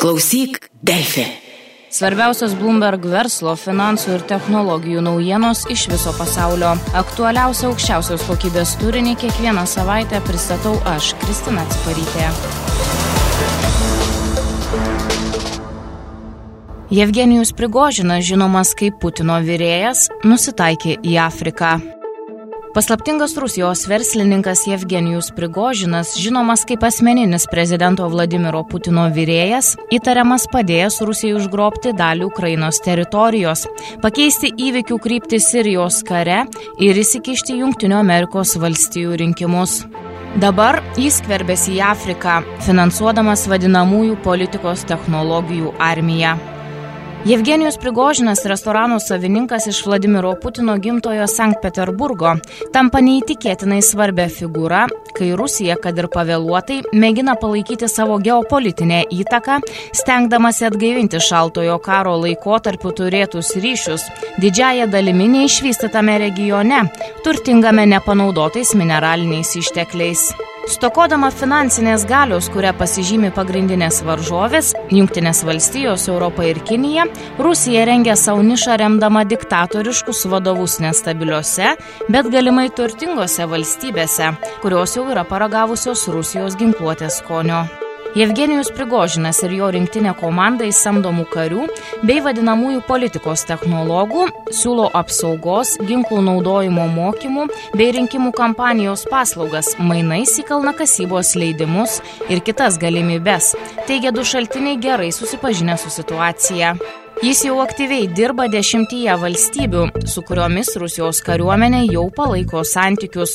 Klausyk, Delfi. Svarbiausios Bloomberg verslo, finansų ir technologijų naujienos iš viso pasaulio. Aktualiausia aukščiausios kokybės turinį kiekvieną savaitę pristatau aš, Kristina Ciparytė. Jevgenijus Prigožinas, žinomas kaip Putino vyrėjas, nusitaikė į Afriką. Paslaptingas Rusijos verslininkas Jevgenijus Prigožinas, žinomas kaip asmeninis prezidento Vladimiro Putino vyrėjas, įtariamas padėjęs Rusijai užgrobti dalį Ukrainos teritorijos, pakeisti įvykių kryptį Sirijos kare ir įsikišti Junktinių Amerikos valstijų rinkimus. Dabar jis kverbėsi į Afriką, finansuodamas vadinamųjų politikos technologijų armiją. Jevgenijus Prigožinas, restorano savininkas iš Vladimiro Putino gimtojo Sankt Peterburgo, tampa neįtikėtinai svarbia figūra, kai Rusija, kad ir pavėluotai, mėgina palaikyti savo geopolitinę įtaką, stengdamasi atgaivinti šaltojo karo laikotarpiu turėtus ryšius, didžiaja dalimi neišvystytame regione, turtingame nepanaudotais mineraliniais ištekliais. Stokodama finansinės galios, kuria pasižymi pagrindinės varžovės - Junktinės valstijos, Europa ir Kinija, Rusija rengia savo nišą remdama diktatoriškus vadovus nestabiliuose, bet galimai turtingose valstybėse, kurios jau yra paragavusios Rusijos ginkluotės skonio. Jevgenijus Prigožinas ir jo rinktinė komanda į samdomų karių bei vadinamųjų politikos technologų siūlo apsaugos, ginklų naudojimo mokymų bei rinkimų kampanijos paslaugas, mainais į kalnakasybos leidimus ir kitas galimybes, teigia du šaltiniai gerai susipažinę su situacija. Jis jau aktyviai dirba dešimtyje valstybių, su kuriomis Rusijos kariuomenė jau palaiko santykius.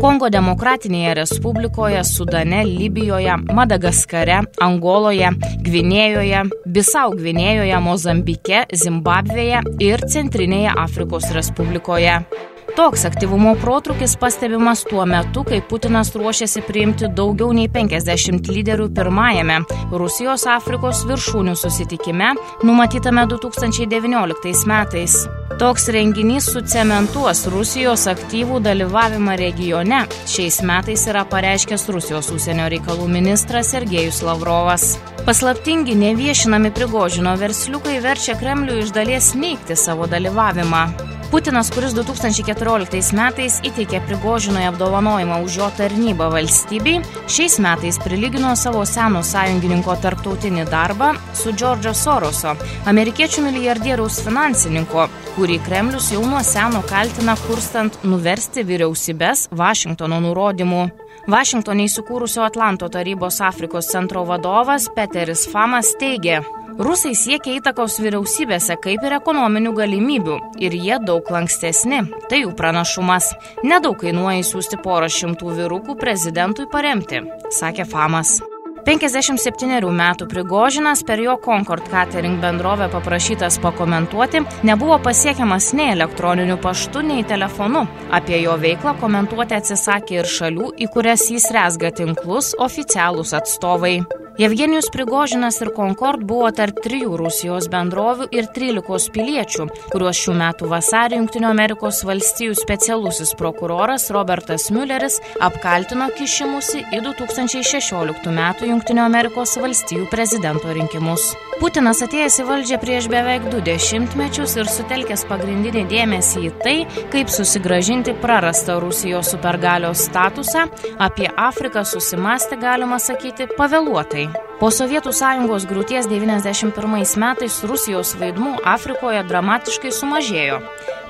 Kongo Demokratinėje Respublikoje, Sudane, Libijoje, Madagaskare, Angoloje, Gvinėjoje, Bisau Gvinėjoje, Mozambike, Zimbabvėje ir Centrinėje Afrikos Respublikoje. Toks aktyvumo protrukis pastebimas tuo metu, kai Putinas ruošiasi priimti daugiau nei 50 lyderių pirmajame Rusijos Afrikos viršūnių susitikime, numatytame 2019 metais. Toks renginys sucementuos Rusijos aktyvų dalyvavimą regione. Šiais metais yra pareiškęs Rusijos užsienio reikalų ministras Sergejus Lavrovas. Paslaptingi neviešinami prigožino versliukai verčia Kremlių iš dalies neikti savo dalyvavimą. Putinas, kuris 2014 metais įteikė Prigožinui apdovanojimą už jo tarnybą valstybei, šiais metais prilygino savo seno sąjungininko tarptautinį darbą su Džordžo Soroso, amerikiečių milijardieriaus finansininko, kurį Kremlius jau nuo seno kaltina kurstant nuversti vyriausybės Vašingtono nurodymų. Vašingtonė įsikūrusio Atlanto tarybos Afrikos centro vadovas Peteris Famas teigė, Rusai siekia įtakos vyriausybėse kaip ir ekonominių galimybių ir jie daug lankstesni. Tai jų pranašumas. Nedaug kainuoja įsiųsti porą šimtų vyrukų prezidentui paremti, sakė Famas. 57 metų Prigožinas per jo Concord Catering bendrovę paprašytas pakomentuoti nebuvo pasiekiamas nei elektroniniu paštu, nei telefonu. Apie jo veiklą komentuoti atsisakė ir šalių, į kurias jis resga tinklus oficialūs atstovai. Jevgenijus Prigožinas ir Concord buvo tarp trijų Rusijos bendrovių ir 13 piliečių, kuriuos šių metų vasarį Junktinių Amerikos valstijų specialusis prokuroras Robertas Mülleris apkaltino kišimusi į 2016 m. Junktinių Amerikos valstijų prezidento rinkimus. Putinas atėjęs į valdžią prieš beveik du dešimtmečius ir sutelkęs pagrindinį dėmesį į tai, kaip susigražinti prarastą Rusijos supergalios statusą, apie Afriką susimastė, galima sakyti, pavėluotai. Bye. Po Sovietų sąjungos grūties 91 metais Rusijos vaidmų Afrikoje dramatiškai sumažėjo.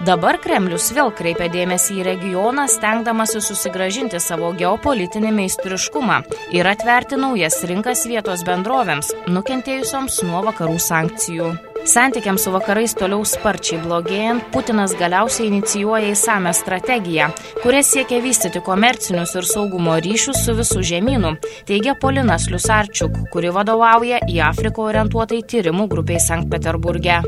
Dabar Kremlius vėl kreipia dėmesį į regioną, stengdamasi susigražinti savo geopolitinį meistriškumą ir atverti naujas rinkas vietos bendrovėms, nukentėjusioms nuo vakarų sankcijų. Santykiams su vakarais toliau sparčiai blogėjant, Putinas galiausiai inicijuoja įsame strategiją, kuria siekia vystyti komercinius ir saugumo ryšius su visų žemynų, teigia Polinas Liusarčiuk, kuri vadovauja į Afriką orientuotai tyrimų grupiai Sankt Peterburge.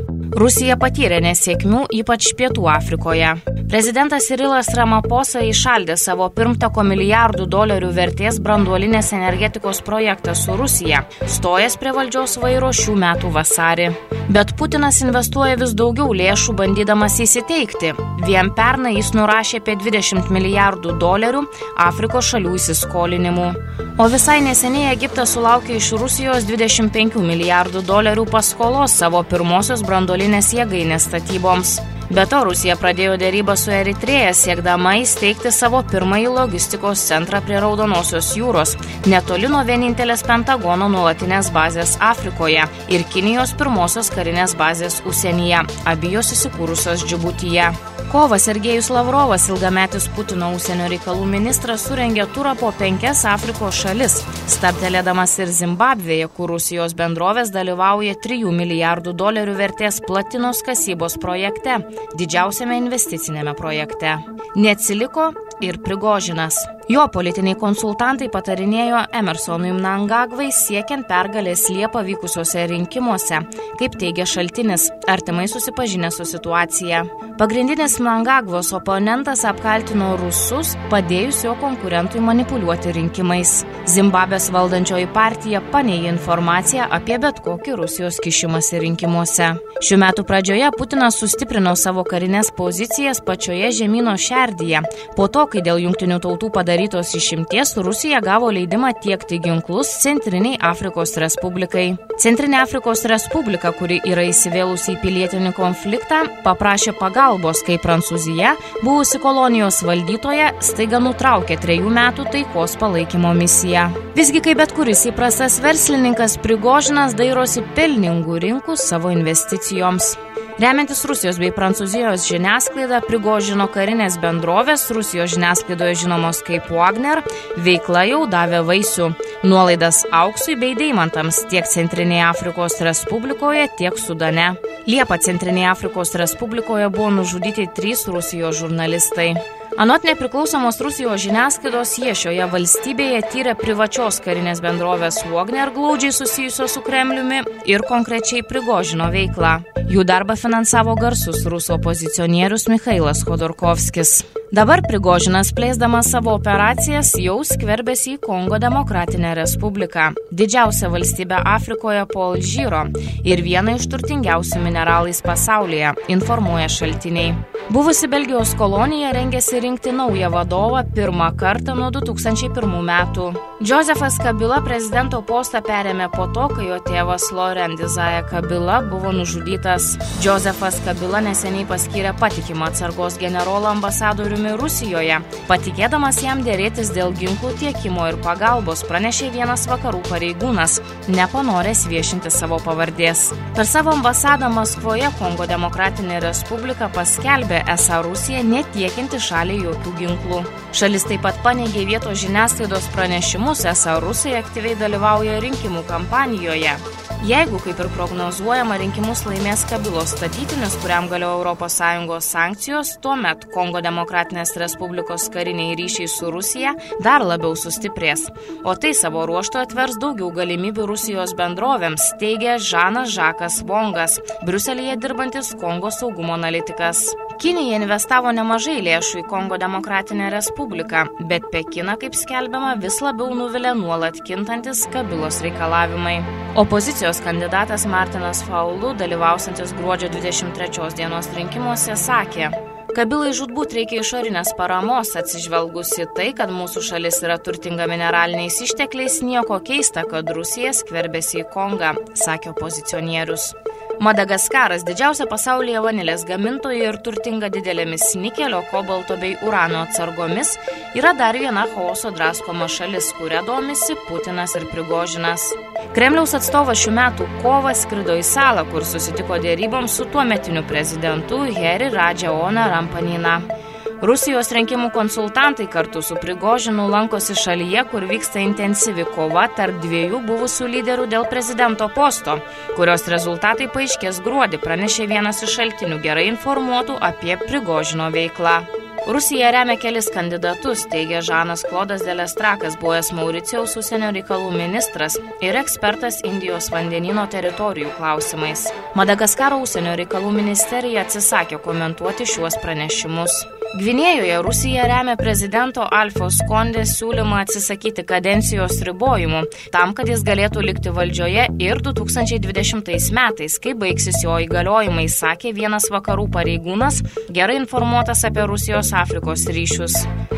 Rusija patyrė nesėkmių, ypač Pietų Afrikoje. Prezidentas Irilas Ramaposa išaldė savo pirmtako milijardų dolerių vertės branduolinės energetikos projektą su Rusija, stojas prie valdžios vairo šių metų vasarį. Bet Putinas investuoja vis daugiau lėšų bandydamas įsiteikti. Vien pernai jis nurašė apie 20 milijardų dolerių Afrikos šalių įsiskolinimų. O visai neseniai Egiptas sulaukė iš Rusijos 25 milijardų dolerių paskolos savo pirmosios brandolinės jėgainės statyboms. Be to, Rusija pradėjo dėrybą su Eritreja, siekdama įsteigti savo pirmąjį logistikos centrą prie Raudonosios jūros, netoli nuo vienintelės Pentagono nuolatinės bazės Afrikoje ir Kinijos pirmosios karinės bazės užsienyje, abijos įsikūrusios Džibutyje. Kovas Sergejus Lavrovas, ilgametis Putino užsienio reikalų ministras, surengė turą po penkias Afrikos šalis, stabtelėdamas ir Zimbabvėje, kur Rusijos bendrovės dalyvauja 3 milijardų dolerių vertės platinos kasybos projekte, didžiausiame investicinėme projekte. Neatsiliko ir Prigožinas. Jo politiniai konsultantai patarinėjo Emersonui Mnangagvai siekiant pergalės Liepą vykusiuose rinkimuose, kaip teigia šaltinis, artimai susipažinę su situacija. Pagrindinis Mnangagvos oponentas apkaltino rusus, padėjus jo konkurentui manipuliuoti rinkimais. Zimbabvės valdančioji partija paneigė informaciją apie bet kokį Rusijos kišimąsi rinkimuose. Šiuo metu pradžioje Putinas sustiprino savo karinės pozicijas pačioje žemynų šerdyje, po to, kai dėl jungtinių tautų padarytos išimties Rusija gavo leidimą tiekti ginklus Centriniai Afrikos Respublikai. Centrinė Afrikos Respublika, kuri yra įsivėlusi į pilietinį konfliktą, paprašė pagalbos, kai Prancūzija, buvusi kolonijos valdytoja, staiga nutraukė trejų metų taikos palaikymo misiją. Visgi, kaip bet kuris įprastas verslininkas, Prigožinas dairosi pelningų rinkų savo investicijoms. Remiantis Rusijos bei Prancūzijos žiniasklaida, prigožino karinės bendrovės, Rusijos žiniasklaidoje žinomos kaip Wagner, veikla jau davė vaisių. Nuolaidas auksui bei deimantams tiek Centrinėje Afrikos Respublikoje, tiek Sudane. Liepa Centrinėje Afrikos Respublikoje buvo nužudyti trys Rusijos žurnalistai. Anot nepriklausomos Rusijos žiniasklaidos jie šioje valstybėje tyrė privačios karinės bendrovės Wagner glaudžiai susijusios su Kremliumi ir konkrečiai Prigožino veiklą. Jų darbą finansavo garsus rusų opozicionierius Mikhailas Khodorkovskis. Dabar Prigožinas, plėsdamas savo operacijas, jau skverbėsi į Kongo Demokratinę Respubliką, didžiausią valstybę Afrikoje po Alžyro ir vieną iš turtingiausių mineralais pasaulyje, informuoja šaltiniai. Buvusi Belgijos kolonija rengėsi rinkti naują vadovą pirmą kartą nuo 2001 metų. Josefas Kabila prezidento postą perėmė po to, kai jo tėvas Loren Dizaja Kabila buvo nužudytas. Josefas Kabila neseniai paskyrė patikimą atsargos generolą ambasadoriumi Rusijoje, patikėdamas jam dėrėtis dėl ginklų tiekimo ir pagalbos, pranešė vienas vakarų pareigūnas, nepanoręs viešinti savo pavardės. Per savo ambasadą Maskvoje Kongo Demokratinė Respublika paskelbė, esą Rusija netiekinti šaliai jokių ginklų. Šalis taip pat paneigė vietos žiniasklaidos pranešimus, esą Rusai aktyviai dalyvauja rinkimų kampanijoje. Jeigu, kaip ir prognozuojama, rinkimus laimės Kabilos statytinis, kuriam galioja ES sankcijos, tuomet Kongo Demokratinės Respublikos kariniai ryšiai su Rusija dar labiau sustiprės. O tai savo ruoštų atvers daugiau galimybių Rusijos bendrovėms, teigia Žanas Žakas Vongas, Bruselėje dirbantis Kongo saugumo analitikas. Kinija investavo nemažai lėšų į Kongo Demokratinę Respubliką, bet Pekiną, kaip skelbiama, vis labiau nuvilia nuolat kintantis Kabilos reikalavimai. Opozicijos kandidatas Martinas Faulu, dalyvausantis gruodžio 23 dienos rinkimuose, sakė, Kabilai žudbūt reikia išorinės paramos, atsižvelgus į tai, kad mūsų šalis yra turtinga mineraliniais ištekliais, nieko keista, kad Rusija skverbėsi į Kongą, sakė opozicionierius. Madagaskaras didžiausia pasaulyje vanilės gamintoja ir turtinga didelėmis nikelio, kobalto bei urano atsargomis yra dar viena chaoso draskoma šalis, kuria domisi Putinas ir Prigožinas. Kremliaus atstovas šių metų kovą skrido į salą, kur susitiko dėryboms su tuometiniu prezidentu Heri Radžia Ona Rampanina. Rusijos rinkimų konsultantai kartu su Prigožinu lankosi šalyje, kur vyksta intensyvi kova tarp dviejų buvusių lyderių dėl prezidento posto, kurios rezultatai paaiškės gruodį, pranešė vienas iš šaltinių gerai informuotų apie Prigožino veiklą. Rusija remia kelis kandidatus, teigia Žanas Klodas Delestrakas, buvęs Mauricijaus užsienio reikalų ministras ir ekspertas Indijos vandenino teritorijų klausimais. Madagaskaro užsienio reikalų ministerija atsisakė komentuoti šiuos pranešimus. Gvinėjoje Rusija remia prezidento Alfos Kondės siūlymą atsisakyti kadencijos ribojimų, tam, kad jis galėtų likti valdžioje ir 2020 metais, kai baigsis jo įgaliojimai, sakė vienas vakarų pareigūnas, gerai informuotas apie Rusijos Afrikos ryšius.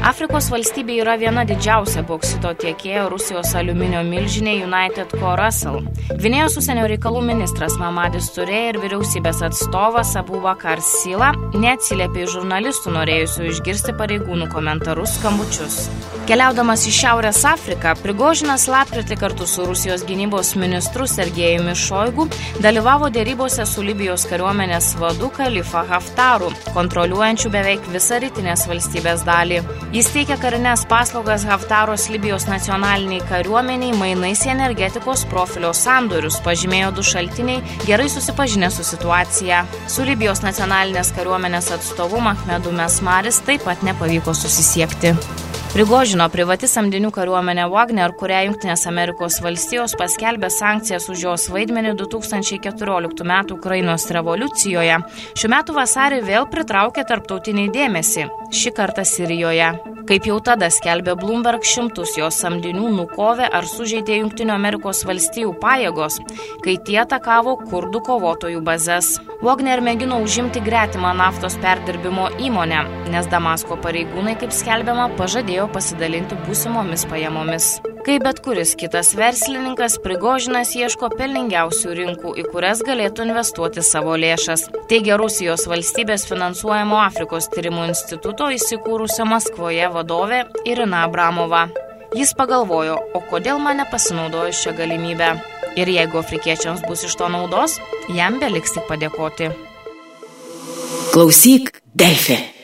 Afrikos valstybė yra viena didžiausia boksito tiekėja Rusijos aliuminio milžinė United Co. Russell. Gvinėjos užsienio reikalų ministras Mamadis Turė ir vyriausybės atstovas Abubakar Sila neatsiliepė į žurnalistų norėjusių išgirsti pareigūnų komentarus skambučius. Keliaudamas į Šiaurės Afriką, Prigožinas lapkritį kartu su Rusijos gynybos ministru Sergejumi Šoigu dalyvavo dėrybose su Libijos kariuomenės vadu Kalifa Haftaru, kontroliuojančiu beveik visą rytinės valstybės dalį. Jis teikia karinės paslaugas Haftaros Libijos nacionaliniai kariuomeniai mainais į energetikos profilio sandorius, pažymėjo du šaltiniai, gerai susipažinę su situacija. Su Libijos nacionalinės kariuomenės atstovu Mahmedu Mesmaris taip pat nepavyko susisiekti. Prigožino privati samdinių kariuomenė Wagner, kurią Junktinės Amerikos valstijos paskelbė sankcijas už jos vaidmenį 2014 m. Ukrainos revoliucijoje, šiuo metu vasarį vėl pritraukė tarptautinį dėmesį, šį kartą Sirijoje. Kaip jau tada skelbė Bloomberg, šimtus jos samdinių nukovė ar sužeidė Junktinių Amerikos valstijų pajėgos, kai tie atakavo kurdų kovotojų bazės. Wagner mėgino užimti gretimą naftos perdirbimo įmonę, nes Damasko pareigūnai, kaip skelbiama, pažadėjo pasidalinti būsimomis pajamomis. Kaip bet kuris kitas verslininkas, Prigožinas ieško pelningiausių rinkų, į kurias galėtų investuoti savo lėšas. Teigia Rusijos valstybės finansuojamo Afrikos tyrimų instituto įsikūrusio Maskvoje vadovė Irina Abramova. Jis pagalvojo, o kodėl mane pasinaudojus šią galimybę. Ir jeigu afrikiečiams bus iš to naudos, jam beliks tik padėkoti. Klausyk, Delfi.